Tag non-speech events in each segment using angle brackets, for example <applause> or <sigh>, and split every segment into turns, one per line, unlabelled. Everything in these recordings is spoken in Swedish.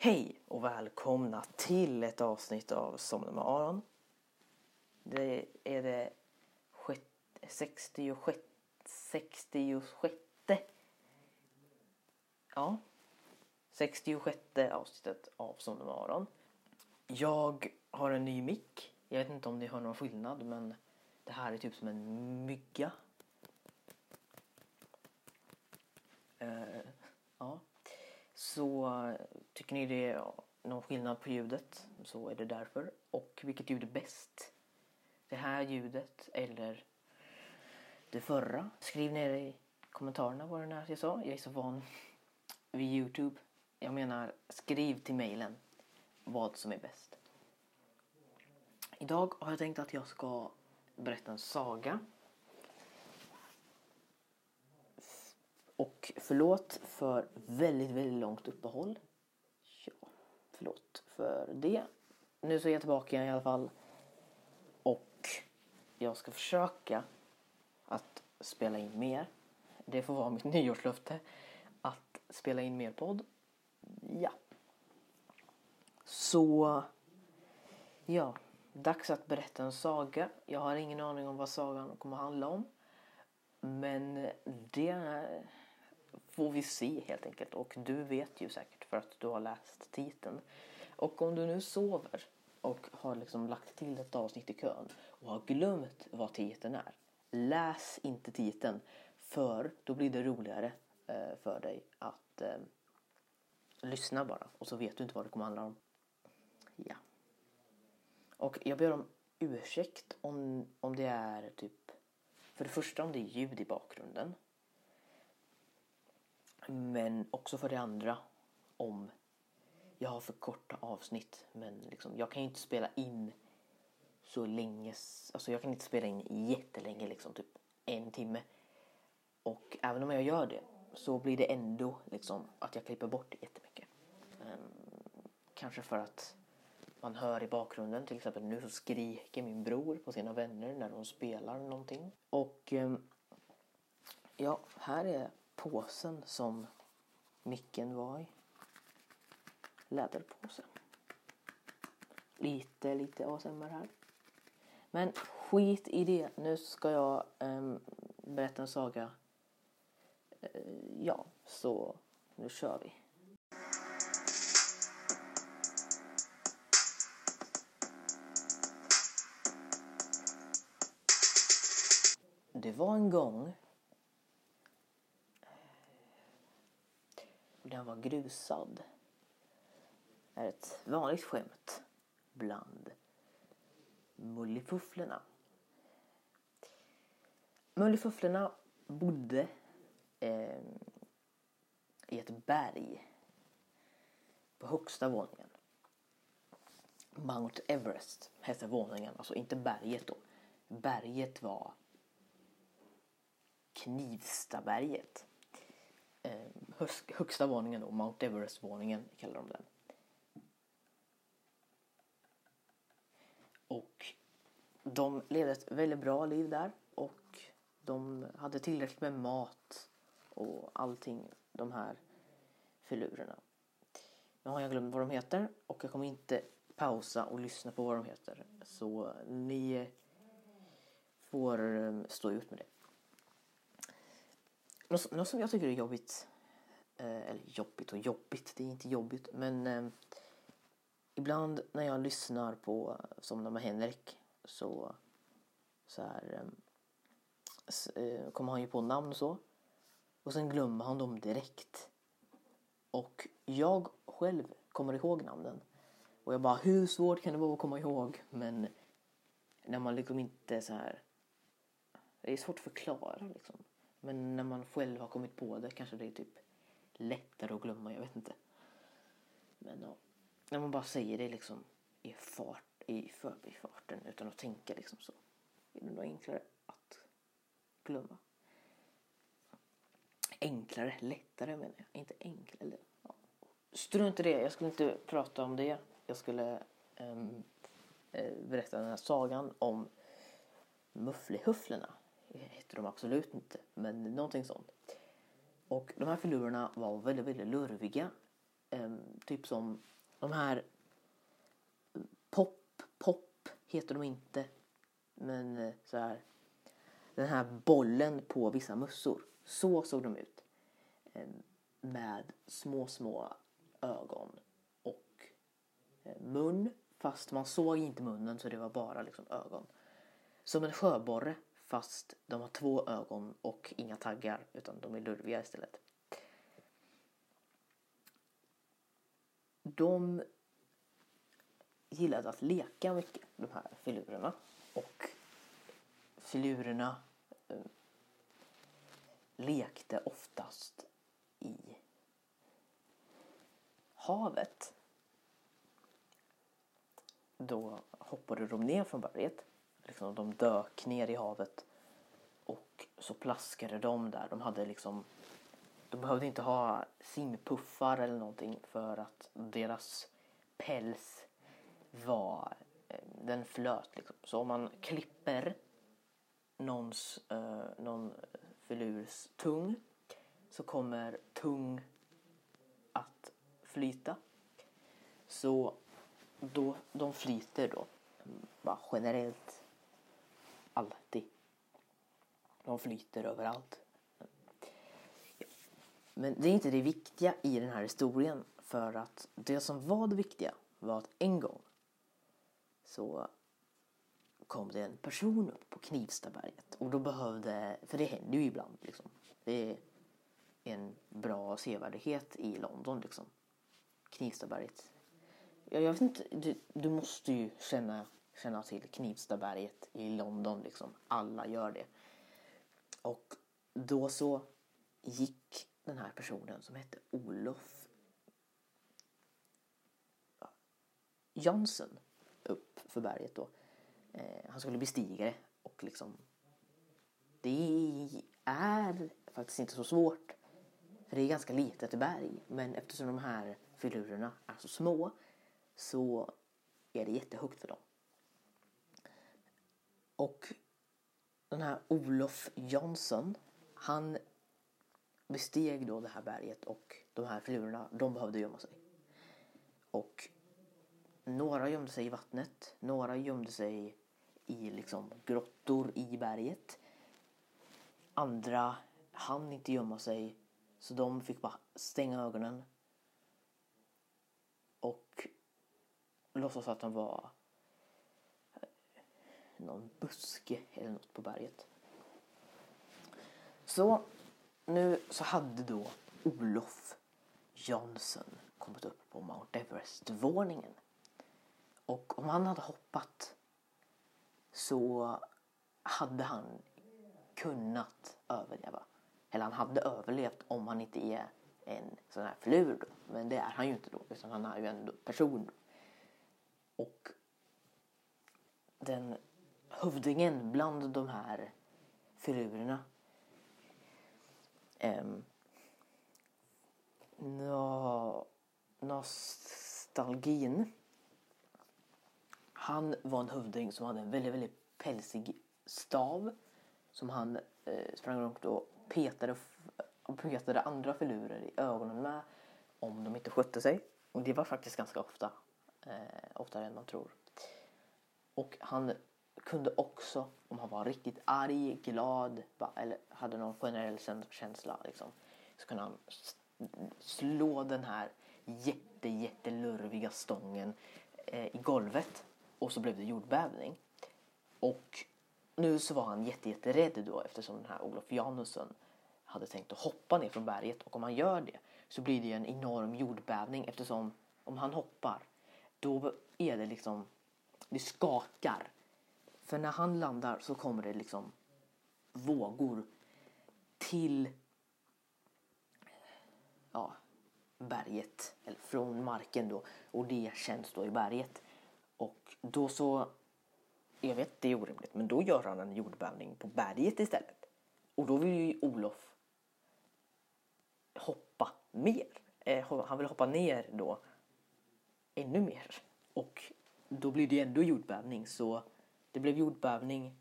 Hej och välkomna till ett avsnitt av Somna med Aron. Det är det 66, 66 ja, 66 avsnittet av Somna med Aron. Jag har en ny mick. Jag vet inte om ni hör någon skillnad men det här är typ som en mygga. Uh, ja. Så tycker ni det är någon skillnad på ljudet så är det därför. Och vilket ljud är bäst? Det här ljudet eller det förra? Skriv ner i kommentarerna vad det är jag sa. Jag är så van vid Youtube. Jag menar skriv till mejlen vad som är bäst. Idag har jag tänkt att jag ska berätta en saga. Och förlåt för väldigt, väldigt långt uppehåll. Ja, förlåt för det. Nu så är jag tillbaka i alla fall. Och jag ska försöka att spela in mer. Det får vara mitt <laughs> nyårslöfte. Att spela in mer podd. Ja. Så, ja. Dags att berätta en saga. Jag har ingen aning om vad sagan kommer att handla om. Men det får vi se helt enkelt. Och du vet ju säkert för att du har läst titeln. Och om du nu sover och har liksom lagt till ett avsnitt i kön och har glömt vad titeln är. Läs inte titeln för då blir det roligare eh, för dig att eh, lyssna bara och så vet du inte vad det kommer handla om. Ja. Och jag ber om ursäkt om, om det är typ för det första om det är ljud i bakgrunden. Men också för det andra om jag har för korta avsnitt. Men liksom, jag kan ju inte spela in så länge. Alltså jag kan inte spela in jättelänge, liksom typ en timme. Och även om jag gör det så blir det ändå liksom att jag klipper bort jättemycket. Um, kanske för att man hör i bakgrunden, till exempel nu så skriker min bror på sina vänner när de spelar någonting. Och um, ja, här är påsen som micken var i. Läderpåse. Lite, lite ASMR här. Men skit i det. Nu ska jag um, berätta en saga. Uh, ja, så nu kör vi. Det var en gång jag var grusad. är ett vanligt skämt bland mullifufflorna. Mullifufflorna bodde eh, i ett berg på högsta våningen. Mount Everest hette våningen, alltså inte berget då. Berget var Knivstaberget eh, högsta våningen då, Mount Everest-våningen kallar de den. Och de levde ett väldigt bra liv där och de hade tillräckligt med mat och allting, de här filurerna. Nu har jag glömt vad de heter och jag kommer inte pausa och lyssna på vad de heter. Så ni får eh, stå ut med det. Något, något som jag tycker är jobbigt, eh, eller jobbigt och jobbigt, det är inte jobbigt, men eh, ibland när jag lyssnar på Somna med Henrik så, så här, eh, eh, kommer han ju på namn och så och sen glömmer han dem direkt. Och jag själv kommer ihåg namnen. Och jag bara, hur svårt kan det vara att komma ihåg? Men när man liksom inte så här... Det är svårt att förklara liksom. Men när man själv har kommit på det kanske det är typ lättare att glömma, jag vet inte. Men ja, när man bara säger det liksom i fart, i förbifarten utan att tänka liksom så är det nog enklare att glömma. Enklare, lättare menar jag, inte enklare. Ja. Strunt i det, jag skulle inte prata om det. Jag skulle um, berätta den här sagan om mufflehufflorna hette de absolut inte, men någonting sånt. Och de här filurerna var väldigt, väldigt lurviga. Ehm, typ som de här eh, Pop, Pop heter de inte. Men eh, så här. Den här bollen på vissa mössor. Så såg de ut. Ehm, med små, små ögon och eh, mun. Fast man såg inte munnen så det var bara liksom ögon. Som en sjöborre fast de har två ögon och inga taggar utan de är lurviga istället. De gillade att leka mycket, de här filurerna. Och filurerna eh, lekte oftast i havet. Då hoppade de ner från berget. Liksom de dök ner i havet och så plaskade de där. De hade liksom de behövde inte ha simpuffar eller någonting för att deras päls var, eh, den flöt liksom. Så om man klipper någons, eh, någon filurs tung så kommer tung att flyta. Så då, de flyter då mm, bara generellt alltid. De flyter överallt. Men det är inte det viktiga i den här historien. För att det som var det viktiga var att en gång så kom det en person upp på Knivstaberget. Och då behövde, för det händer ju ibland liksom. Det är en bra sevärdhet i London liksom. Knivstaberget. Jag, jag vet inte, du, du måste ju känna, känna till Knivstaberget i London liksom. Alla gör det. Och då så gick den här personen som hette Olof Jansson upp för berget då. Eh, han skulle bestiga det och liksom det är faktiskt inte så svårt. För det är ganska litet berg. Men eftersom de här filurerna är så små så är det jättehögt för dem. Och den här Olof Jansson, han besteg då det här berget och de här filurerna, de behövde gömma sig. Och några gömde sig i vattnet, några gömde sig i liksom grottor i berget. Andra hann inte gömma sig så de fick bara stänga ögonen och låtsas att de var någon buske eller något på berget. Så nu så hade då Olof Jansson kommit upp på Mount Everest-våningen. Och om han hade hoppat så hade han kunnat överleva. Eller han hade överlevt om han inte är en sån här flur då. Men det är han ju inte då, utan han är ju en person. Då. Och den hövdingen bland de här filurerna um, ehm, no, nostalgin. Han var en hövding som hade en väldigt, väldigt pälsig stav som han eh, sprang runt och petade, och petade andra filurer i ögonen med om de inte skötte sig. Och det var faktiskt ganska ofta, eh, oftare än man tror. Och han kunde också, om han var riktigt arg, glad eller hade någon generell känsla liksom, så kunde han slå den här jätte, jättelurviga stången eh, i golvet och så blev det jordbävning. Och nu så var han jätte, jätterädd då eftersom den här Olof Janusson hade tänkt att hoppa ner från berget och om han gör det så blir det ju en enorm jordbävning eftersom om han hoppar då är det liksom det skakar för när han landar så kommer det liksom vågor till ja, berget, eller från marken då. Och det känns då i berget. Och då så, jag vet det är orimligt, men då gör han en jordbävning på berget istället. Och då vill ju Olof hoppa mer. Eh, han vill hoppa ner då ännu mer. Och då blir det ändå jordbävning så det blev jordbävning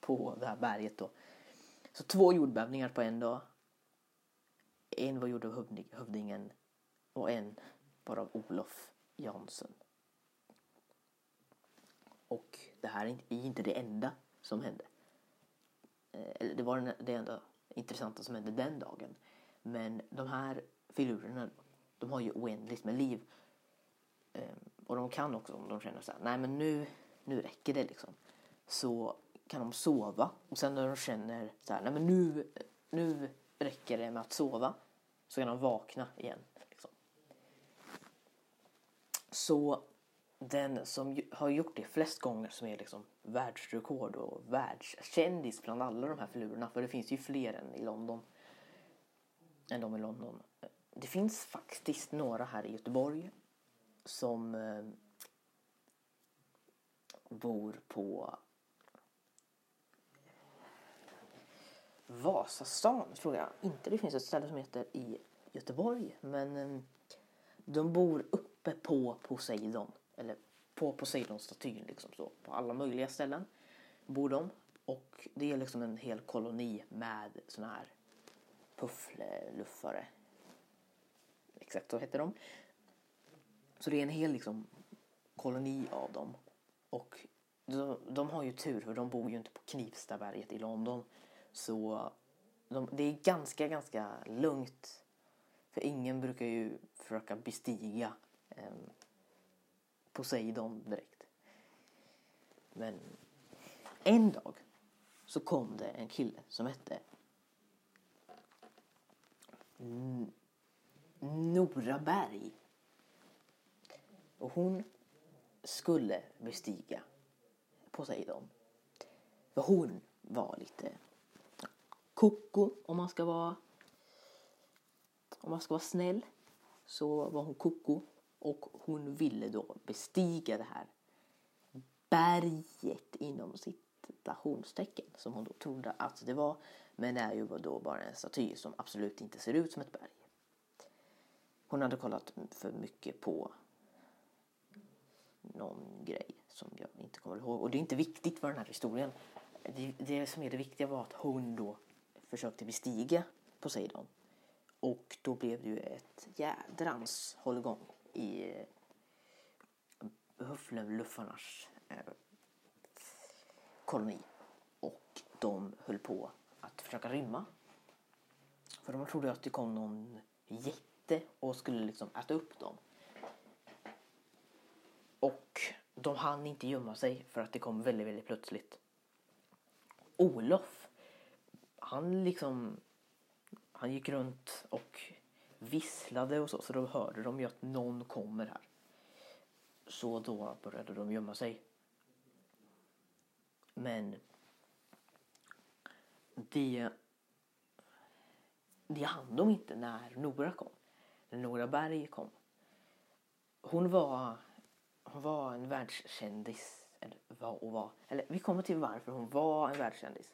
på det här berget då. Så två jordbävningar på en dag. En var gjord av hövdingen och en var av Olof Jansson. Och det här är inte det enda som hände. Eh, eller det var det enda intressanta som hände den dagen. Men de här filurerna, de har ju oändligt med liv. Ehm, och de kan också om de känner så här, nej men nu, nu räcker det liksom. Så kan de sova och sen när de känner så här, nej men nu, nu räcker det med att sova. Så kan de vakna igen. Liksom. Så den som har gjort det flest gånger som är liksom världsrekord och världskändis bland alla de här filurerna. För det finns ju fler än i London. Än de i London. Det finns faktiskt några här i Göteborg som eh, bor på Vasastan tror jag. Inte det finns ett ställe som heter i Göteborg. Men ehm, de bor uppe på Poseidon. Eller på Poseidon-statyn liksom så. På alla möjliga ställen bor de. Och det är liksom en hel koloni med såna här puffleluffare. Exakt så heter de. Så det är en hel liksom koloni av dem. Och de, de har ju tur för de bor ju inte på Knivstaberget i London. Så de, det är ganska, ganska lugnt. För ingen brukar ju försöka bestiga eh, Poseidon direkt. Men en dag så kom det en kille som hette Nora Berg. Och hon skulle bestiga Poseidon. För hon var lite koko om man ska vara om man ska vara snäll så var hon koko och hon ville då bestiga det här berget inom citationstecken som hon då trodde att det var. Men det är ju då bara en staty som absolut inte ser ut som ett berg. Hon hade kollat för mycket på någon grej som jag inte kommer ihåg. Och det är inte viktigt för den här historien. Det, det som är det viktiga var att hon då försökte bestiga Poseidon. Och då blev det ju ett jädrans hålligång i eh, eh, koloni. Och de höll på att försöka rymma. För de trodde att det kom någon jätte och skulle liksom äta upp dem. Och de hann inte gömma sig för att det kom väldigt, väldigt plötsligt. Olof, han liksom, han gick runt och visslade och så, så då hörde de ju att någon kommer här. Så då började de gömma sig. Men det, det hann de inte när Nora kom. När Nora Berg kom. Hon var, var en världskändis. Eller var och var. Eller vi kommer till varför hon var en världskändis.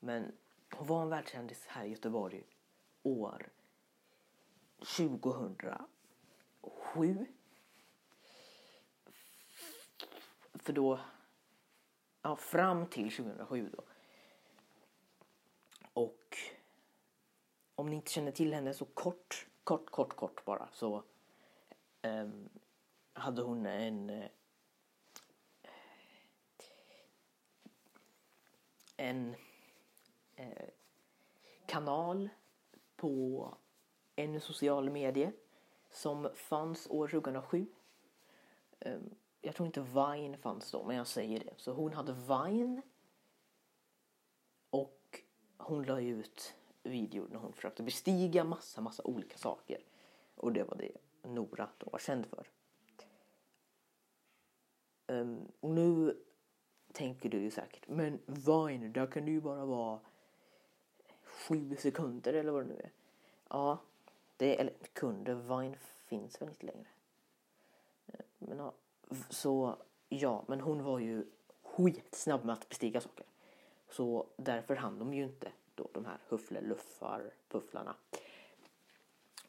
Men hon var en världskändis här i Göteborg år 2007. För då, ja fram till 2007 då. Och om ni inte känner till henne så kort, kort, kort, kort bara så um, hade hon en eh, en eh, kanal på en social medie som fanns år 2007. Eh, jag tror inte Vine fanns då, men jag säger det. Så hon hade Vine och hon la ut videor när hon försökte bestiga massa, massa olika saker. Och det var det Nora då var känd för. Um, och nu tänker du ju säkert, men Vine, där kan det ju bara vara sju sekunder eller vad det nu är. Ja, det, eller kunde, Vine finns väl inte längre. Ehm, men ja, så ja, men hon var ju skitsnabb med att bestiga saker. Så därför hann de ju inte då de här huffleluffar, pufflarna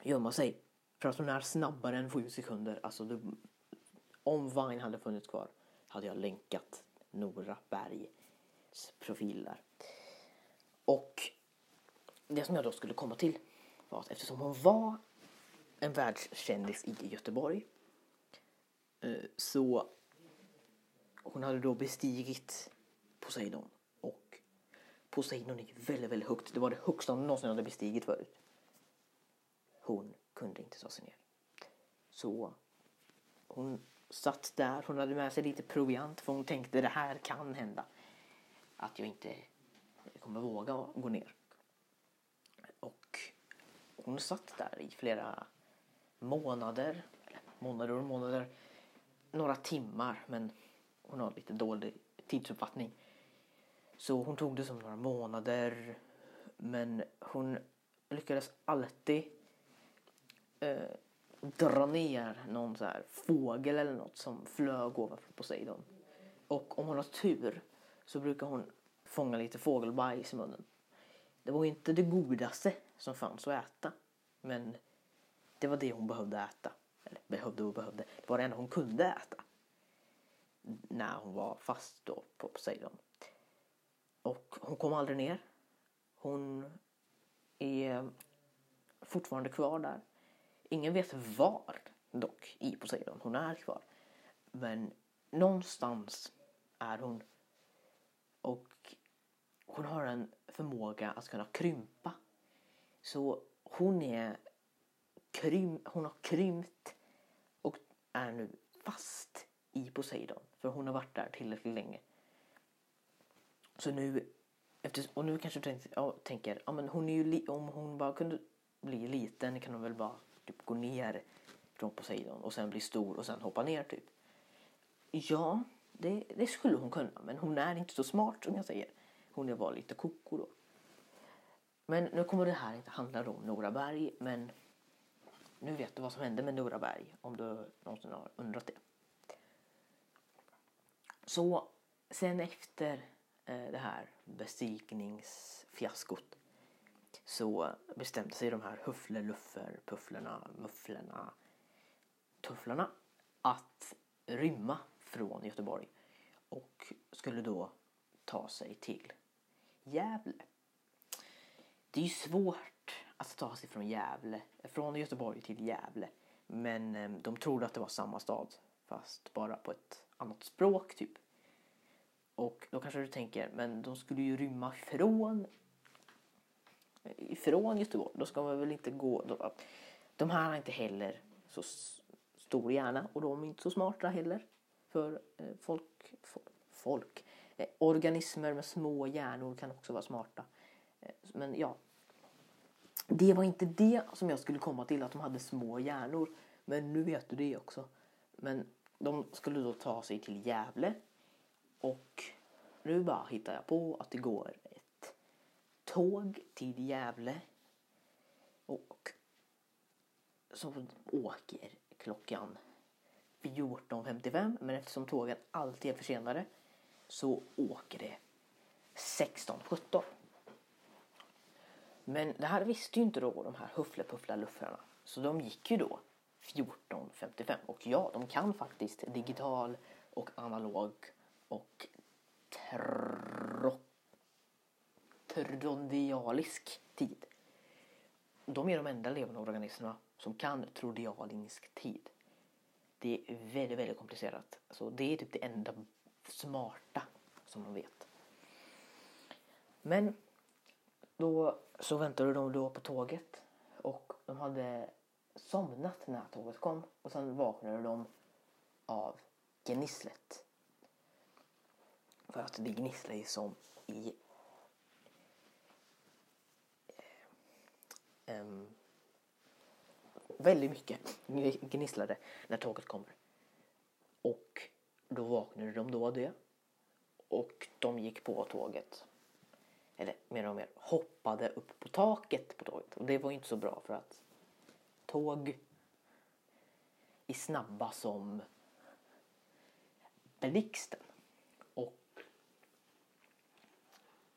gömma sig. För att hon är snabbare än sju sekunder. Alltså det, om Vine hade funnits kvar hade jag länkat Nora Bergs profiler. Och det som jag då skulle komma till var att eftersom hon var en världskändis i Göteborg. Eh, så hon hade då bestigit Poseidon och Poseidon är väldigt, väldigt högt. Det var det högsta hon någonsin hade bestigit förut. Hon kunde inte ta sig ner. Så hon satt där, hon hade med sig lite proviant för hon tänkte det här kan hända. Att jag inte kommer våga gå ner. Och hon satt där i flera månader, eller månader och månader, några timmar men hon har lite dålig tidsuppfattning. Så hon tog det som några månader men hon lyckades alltid eh, dra ner någon så här fågel eller något som flög ovanför Poseidon. Och om hon har tur så brukar hon fånga lite fågelbajs i munnen. Det var inte det godaste som fanns att äta. Men det var det hon behövde äta. Eller behövde och behövde. Det var det enda hon kunde äta. När hon var fast då på Poseidon. Och hon kom aldrig ner. Hon är fortfarande kvar där. Ingen vet var dock i Poseidon hon är kvar. Men någonstans är hon. Och hon har en förmåga att kunna krympa. Så hon är krym, hon har krympt och är nu fast i Poseidon. För hon har varit där tillräckligt länge. Så nu, efter, och nu kanske du tänker, ja, tänker ja, men hon är ju om hon bara kunde bli liten kan hon väl bara typ gå ner från Poseidon och sen bli stor och sen hoppa ner typ. Ja, det, det skulle hon kunna men hon är inte så smart som jag säger. Hon är bara lite koko då. Men nu kommer det här inte handla om Nora Berg men nu vet du vad som hände med Nora Berg om du någonsin har undrat det. Så sen efter eh, det här bestigningsfiaskot så bestämde sig de här huffleluffer, pufflerna, mufflerna, tufflarna att rymma från Göteborg och skulle då ta sig till Gävle. Det är ju svårt att ta sig från Gävle, från Göteborg till Gävle. Men eh, de trodde att det var samma stad fast bara på ett annat språk typ. Och då kanske du tänker, men de skulle ju rymma från ifrån Göteborg. Då ska man väl inte gå. Då, de här har inte heller så stor hjärna och de är inte så smarta heller. För eh, folk, folk eh, organismer med små hjärnor kan också vara smarta. Eh, men ja, det var inte det som jag skulle komma till, att de hade små hjärnor. Men nu vet du det också. Men de skulle då ta sig till Gävle och nu bara hittar jag på att det går tåg till Gävle och som åker klockan 14.55 men eftersom tågen alltid är försenade så åker det 16.17. Men det här visste ju inte då de här hufflepuffla-luffrarna. Så de gick ju då 14.55. Och ja, de kan faktiskt digital och analog och trodialisk tid. De är de enda levande organismerna som kan trodialisk tid. Det är väldigt, väldigt komplicerat. Så det är typ det enda smarta som de vet. Men då så väntade de då på tåget och de hade somnat när tåget kom och sen vaknade de av gnisslet. För att det gnisslar ju som i um, väldigt mycket gnisslade när tåget kommer. Och då vaknade de då av det. Och de gick på tåget eller mer och mer hoppade upp på taket på tåget. Och det var inte så bra för att tåg är snabba som blixten. Och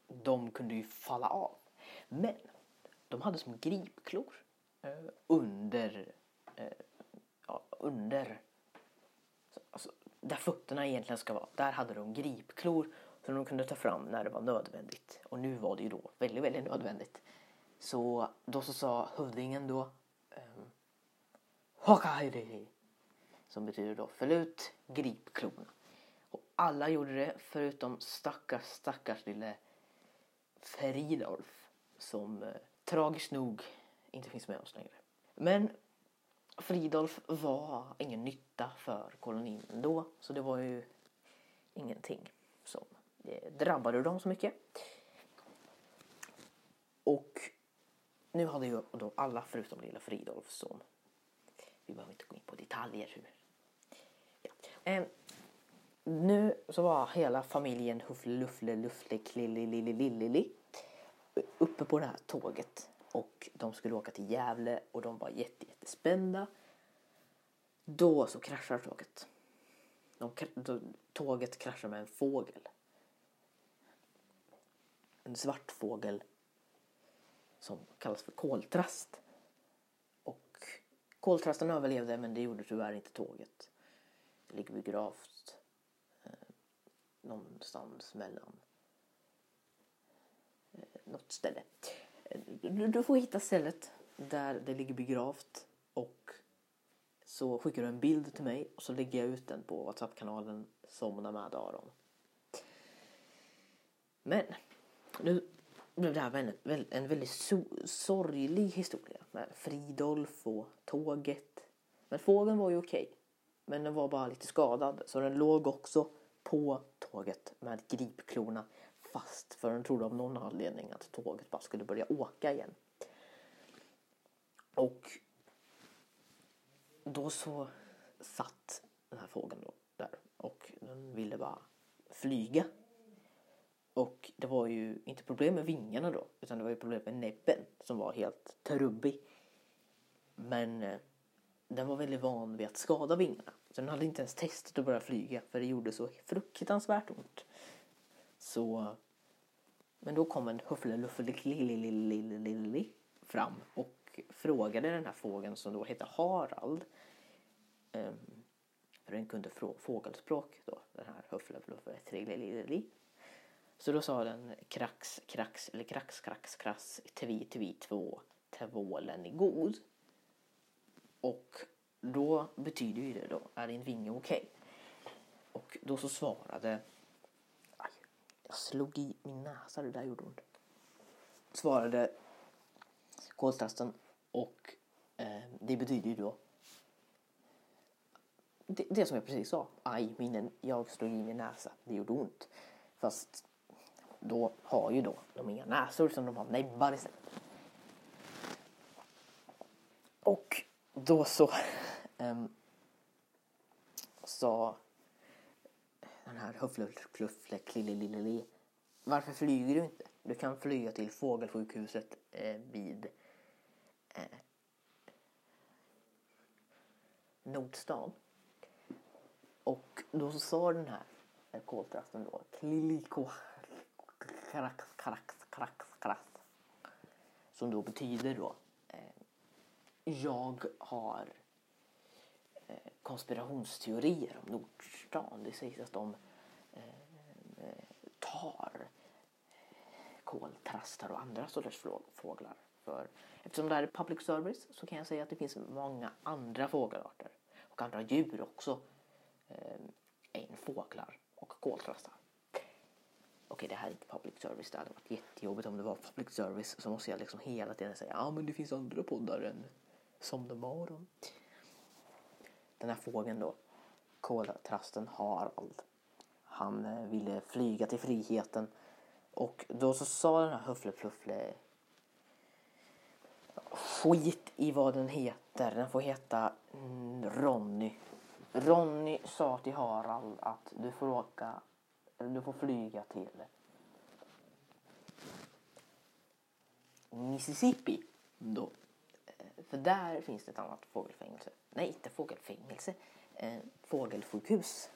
de kunde ju falla av. Men de hade som gripklor eh, under, eh, ja, under alltså, där fötterna egentligen ska vara. Där hade de gripklor som de kunde ta fram när det var nödvändigt. Och nu var det ju då väldigt, väldigt nödvändigt. Så då så sa hövdingen då, ehm, um, Hakaide. Som betyder då fäll ut gripklorna. Och alla gjorde det förutom stackars stackars lille Fridolf som eh, tragiskt nog inte finns med oss längre. Men Fridolf var ingen nytta för kolonin då så det var ju ingenting som drabbade dem så mycket. Och nu hade ju då alla förutom lilla Fridolf som vi behöver inte gå in på detaljer. Hur. Ja. Eh, nu så var hela familjen Huffle Luffle Luffle Klillilillililli uppe på det här tåget och de skulle åka till Gävle och de var jätte, jättespända. Då så kraschar tåget. De, då, tåget kraschar med en fågel. En svart fågel som kallas för koltrast. Och koltrasten överlevde men det gjorde tyvärr inte tåget. Det ligger begravt eh, någonstans mellan något ställe. Du, du får hitta stället där det ligger begravt och så skickar du en bild till mig och så lägger jag ut den på Whatsapp-kanalen Somna med Aron. Men nu blev det här en, en väldigt so sorglig historia med Fridolf och tåget. Men fågeln var ju okej. Men den var bara lite skadad så den låg också på tåget med gripklorna fast för den trodde av någon anledning att tåget bara skulle börja åka igen. Och då så satt den här fågeln då där och den ville bara flyga. Och det var ju inte problem med vingarna då utan det var ju problem med näbben som var helt trubbig. Men eh, den var väldigt van vid att skada vingarna. Så den hade inte ens testat att börja flyga för det gjorde så fruktansvärt ont. Så... Men då kom en hufflelufflelililililili fram och frågade den här fågeln som då hette Harald. Um, för den kunde fågelspråk då, den här hufflelufflelililili. Så då sa den krax, krax, eller krax, krax, krass, tvi, tvi, två, tvålen är god. Och då betyder ju det då, är din vinge okej? Okay? Och då så svarade, jag slog i min näsa, det där gjorde ont. Svarade koltrasten och eh, det betyder ju då det, det, som jag precis sa, aj, minnen, jag slog i min näsa, det gjorde ont. Fast då har ju då de inga näsor som de har näbbar istället. Och då så um, <laughs> sa den här Hufflefluffle Klillililili Varför flyger du inte? Du kan flyga till fågelsjukhuset eh, vid eh, Nordstan. Och då så sa den här koltrasten då Kliliko Karax, karax, karax, karax. Som då betyder då eh, jag har Eh, konspirationsteorier om Nordstan. Det sägs att de eh, eh, tar koltrastar och andra sorters fåglar. För, eftersom det här är public service så kan jag säga att det finns många andra fågelarter och andra djur också än fåglar och koltrastar okej det här är inte public service, det hade varit jättejobbigt om det var public service så måste jag liksom hela tiden säga ja men det finns andra poddar än Som morgon. Den här fågeln då, koltrasten Harald. Han eh, ville flyga till friheten och då så sa den här Hufflepuffle skit i vad den heter, den får heta Ronny. Ronny sa till Harald att du får åka du får flyga till Mississippi. Då. Eh, för där finns det ett annat fågelfängelse. Nej, inte fågelfängelse. Eh, fågelsjukhus.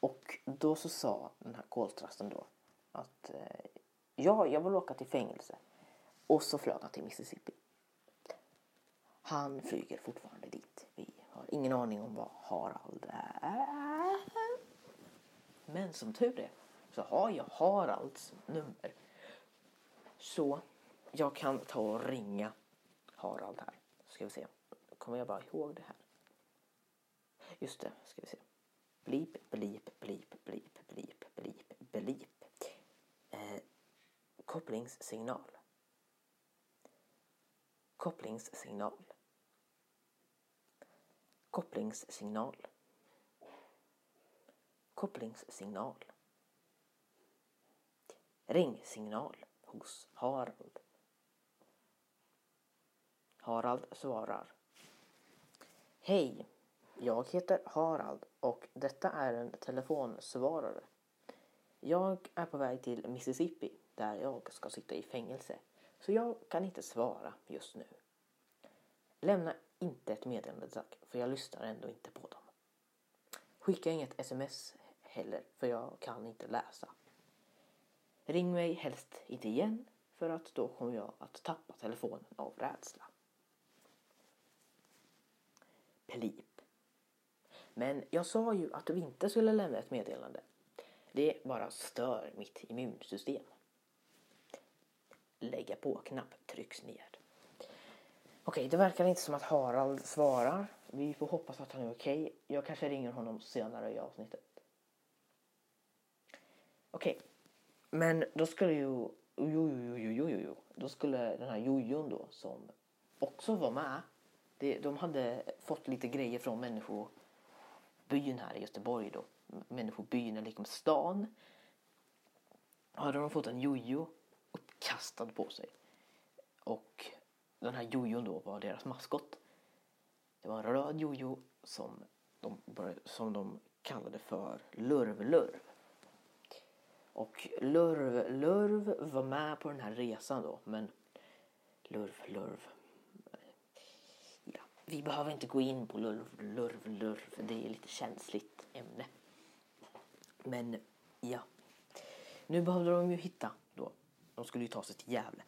Och då så sa den här koltrasten då att eh, ja, jag vill åka till fängelse. Och så flög han till Mississippi. Han flyger fortfarande dit. Vi har ingen aning om vad Harald är. Men som tur är så har jag Haralds nummer. Så jag kan ta och ringa Harald här. Ska vi se kommer jag bara ihåg det här. Just det, ska vi se. Blip, blip, blip, blip, blip, blip, blip. Eh, kopplingssignal. Kopplingssignal. Kopplingssignal. Kopplingssignal. Ringsignal hos Harald. Harald svarar. Hej, jag heter Harald och detta är en telefonsvarare. Jag är på väg till Mississippi där jag ska sitta i fängelse. Så jag kan inte svara just nu. Lämna inte ett meddelande tack, för jag lyssnar ändå inte på dem. Skicka inget sms heller, för jag kan inte läsa. Ring mig helst inte igen, för att då kommer jag att tappa telefonen av rädsla. Plip. Men jag sa ju att du inte skulle lämna ett meddelande. Det bara stör mitt immunsystem. Lägga på-knapp trycks ner. Okej, det verkar inte som att Harald svarar. Vi får hoppas att han är okej. Jag kanske ringer honom senare i avsnittet. Okej, men då skulle ju... Jo, jo, jo, jo, jo, jo. Då skulle den här jojon då som också var med. Det, de hade fått lite grejer från människobyn här i Göteborg då. Människobyn är liksom stan. Hade de fått en jojo uppkastad på sig. Och den här jojon då var deras maskot. Det var en röd jojo som de, som de kallade för Lurv-Lurv. Och Lurv, Lurv var med på den här resan då, men Lurv, Lurv vi behöver inte gå in på Lurv, Lurv, Lurv, det är lite känsligt ämne. Men ja, nu behövde de ju hitta då. De skulle ju ta sig till Gävle.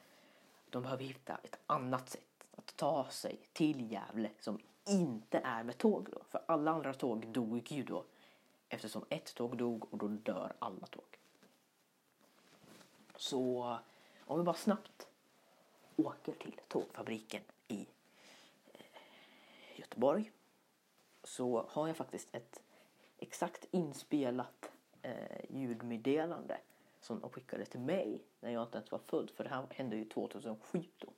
De behöver hitta ett annat sätt att ta sig till Gävle som inte är med tåg då. För alla andra tåg dog ju då eftersom ett tåg dog och då dör alla tåg. Så om vi bara snabbt åker till tågfabriken i Göteborg så har jag faktiskt ett exakt inspelat eh, ljudmeddelande som de skickade till mig när jag inte ens var född. För det här hände ju 2007 då.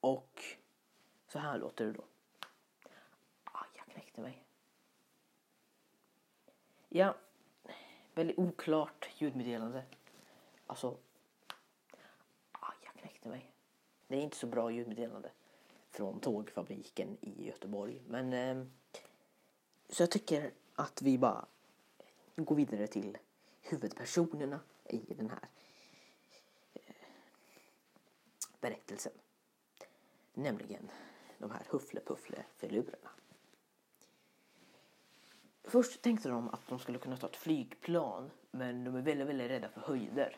Och så här låter det då. Aj, jag knäckte mig. Ja, väldigt oklart ljudmeddelande. Alltså, aj, jag knäckte mig. Det är inte så bra ljudmeddelande från tågfabriken i Göteborg. Men eh, så jag tycker att vi bara går vidare till huvudpersonerna i den här eh, berättelsen. Nämligen de här Huffle-Puffle-filurerna. Först tänkte de att de skulle kunna ta ett flygplan men de är väldigt, väldigt rädda för höjder.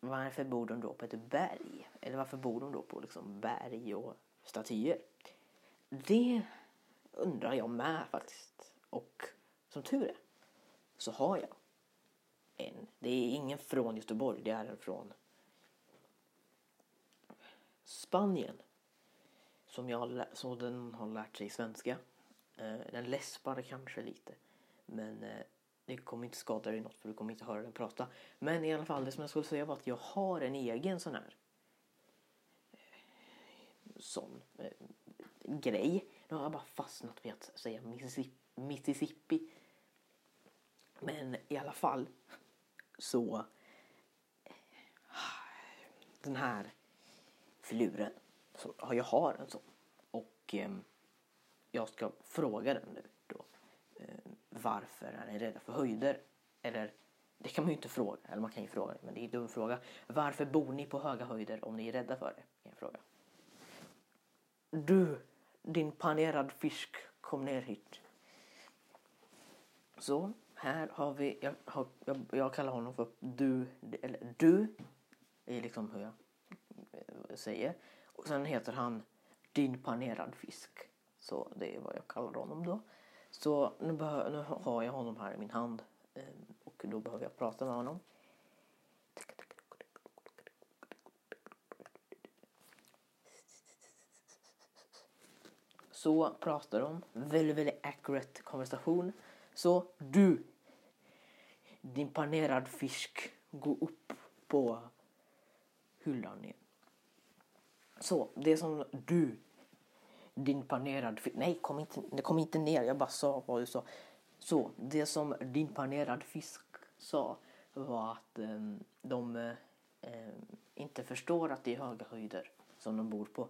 Varför bor de då på ett berg? Eller varför bor de då på liksom berg och statyer? Det undrar jag med faktiskt. Och som tur är så har jag en. Det är ingen från Göteborg, det är en från Spanien. Som, jag, som den har lärt sig svenska. Eh, den läspar kanske lite. Men eh, det kommer inte skada dig något för du kommer inte höra den prata. Men i alla fall, det som jag skulle säga var att jag har en egen sån här eh, sån eh, grej. Nu har jag bara fastnat vid att säga Mississippi men i alla fall så eh, den här filuren så jag har en sån och eh, jag ska fråga den nu då eh, varför är ni rädda för höjder eller det kan man ju inte fråga eller man kan ju fråga men det är en dum fråga varför bor ni på höga höjder om ni är rädda för det kan jag fråga du din panerad fisk kom ner hit så här har vi, jag, har, jag, jag, kallar honom för du, eller du, det är liksom hur jag säger. Och sen heter han din panerad fisk. Så det är vad jag kallar honom då. Så nu, nu har jag honom här i min hand eh, och då behöver jag prata med honom. så pratar de väldigt, väldigt accurate konversation. Så du, din panerad fisk, gå upp på hyllan igen. Så, det som du, din panerad fisk, nej kom inte, kom inte ner, jag bara sa vad du sa. Så, det som din panerad fisk sa var att um, de um, inte förstår att det är höga höjder som de bor på.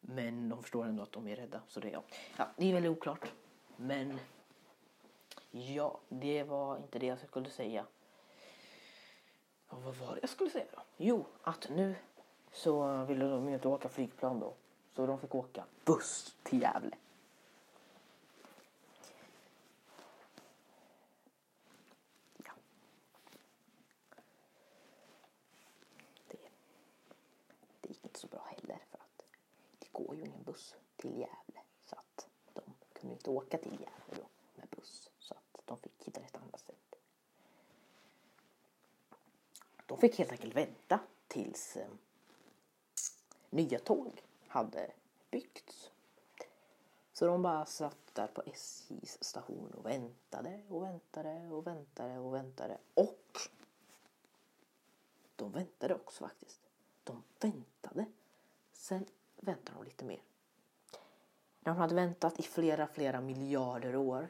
Men de förstår ändå att de är rädda. Så det, ja. Ja, det är väldigt oklart. Men ja, det var inte det jag skulle säga. Och vad var det jag skulle säga då? Jo, att nu så ville de ju inte åka flygplan då. Så de fick åka buss till Gävle. Ja. Det, det gick inte så bra heller för att det går ju ingen buss till Gävle. Så att de kunde inte åka till Gävle då med buss. Så att de fick hitta ett annat sätt. De fick helt enkelt vänta tills eh, nya tåg hade byggts. Så de bara satt där på SJs station och väntade och väntade och väntade och väntade. Och de väntade också faktiskt. De väntade. Sen väntade de lite mer. De hade väntat i flera, flera miljarder år.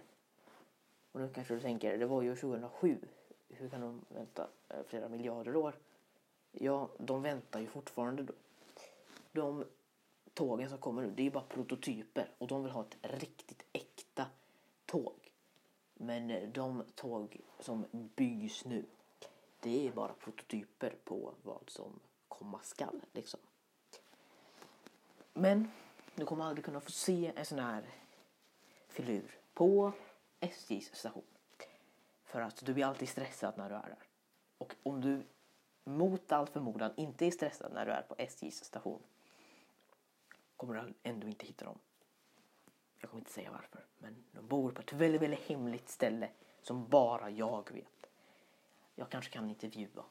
Och nu kanske du tänker, det var ju 2007. Hur kan de vänta eh, flera miljarder år? Ja, de väntar ju fortfarande då. De tågen som kommer nu, det är bara prototyper och de vill ha ett riktigt äkta tåg. Men eh, de tåg som byggs nu, det är bara prototyper på vad som komma skall. Liksom. Men du kommer aldrig kunna få se en sån här filur på SJs station. För att du blir alltid stressad när du är där. Och om du mot all förmodan inte är stressad när du är på SJs station kommer du ändå inte hitta dem. Jag kommer inte säga varför, men de bor på ett väldigt, väldigt hemligt ställe som bara jag vet. Jag kanske kan intervjua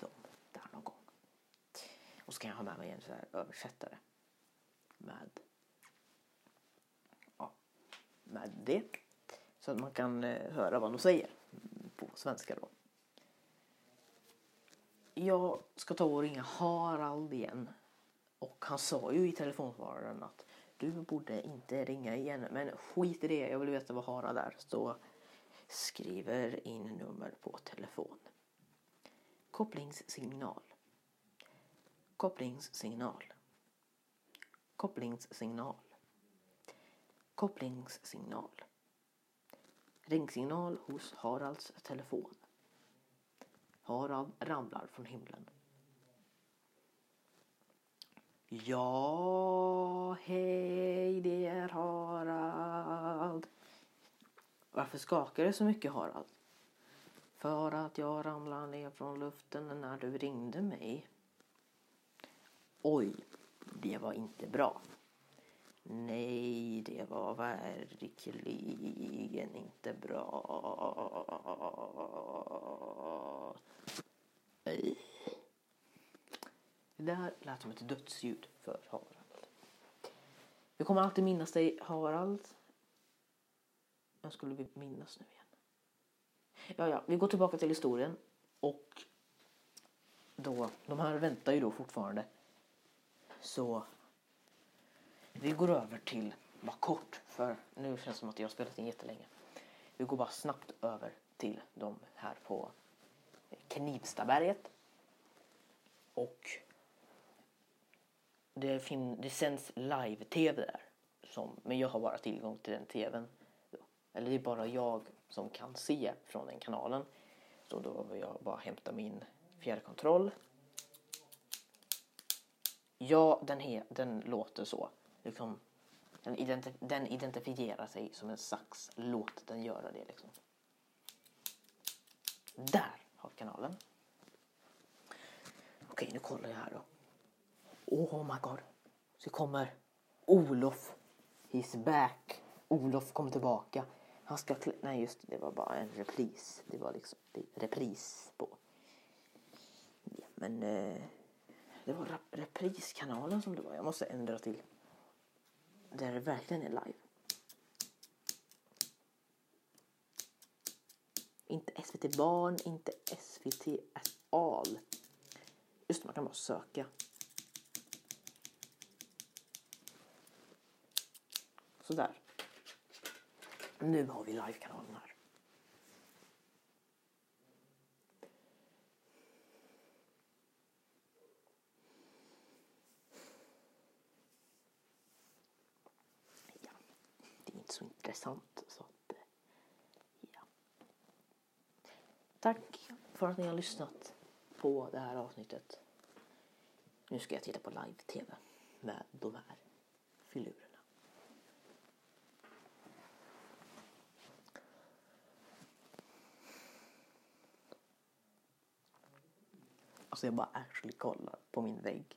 dem där någon gång. Och så kan jag ha med mig en så här översättare med, ja, med det. Så att man kan eh, höra vad de säger på svenska då. Jag ska ta och ringa Harald igen. Och han sa ju i telefonsvararen att du borde inte ringa igen. Men skit i det, jag vill veta vad Harald är. Så skriver in nummer på telefon. Kopplingssignal. Kopplingssignal. Kopplingssignal. Kopplingssignal. Ringsignal hos Haralds telefon. Harald ramlar från himlen. Ja, hej, det är Harald. Varför skakar det så mycket Harald? För att jag ramlade ner från luften när du ringde mig. Oj, det var inte bra. Nej, det var verkligen inte bra. Det där lät som ett dödsljud för Harald. Vi kommer alltid minnas dig Harald. Vem skulle vi minnas nu igen? Ja, ja, vi går tillbaka till historien och då, de här väntar ju då fortfarande. Så vi går över till, bara kort, för nu känns det som att jag har spelat in jättelänge. Vi går bara snabbt över till de här på Knivstaberget. Och det, fin- det sänds live-tv där. Som, men jag har bara tillgång till den tvn. Eller det är bara jag som kan se från den kanalen. Så då vill jag bara hämta min fjärrkontroll. Ja, den, he- den låter så. Liksom, den, identif- den identifierar sig som en sax. Låt den göra det liksom. Där har vi kanalen. Okej, nu kollar jag här då. Oh my god. Så kommer Olof. He's back. Olof kom tillbaka. Han ska klä... Nej just det, det var bara en repris. Det var liksom repris på. Ja, men eh, det var repriskanalen som det var. Jag måste ändra till. där det verkligen är live. Inte SVT Barn, inte SVT at all. Just man kan bara söka. Sådär. Nu har vi live-kanalen här. Ja, det är inte så intressant. Så att, eh, ja. Tack för att ni har lyssnat på det här avsnittet. Nu ska jag titta på live-tv med de här filurerna. Alltså jag bara äh, actually kollar på min vägg.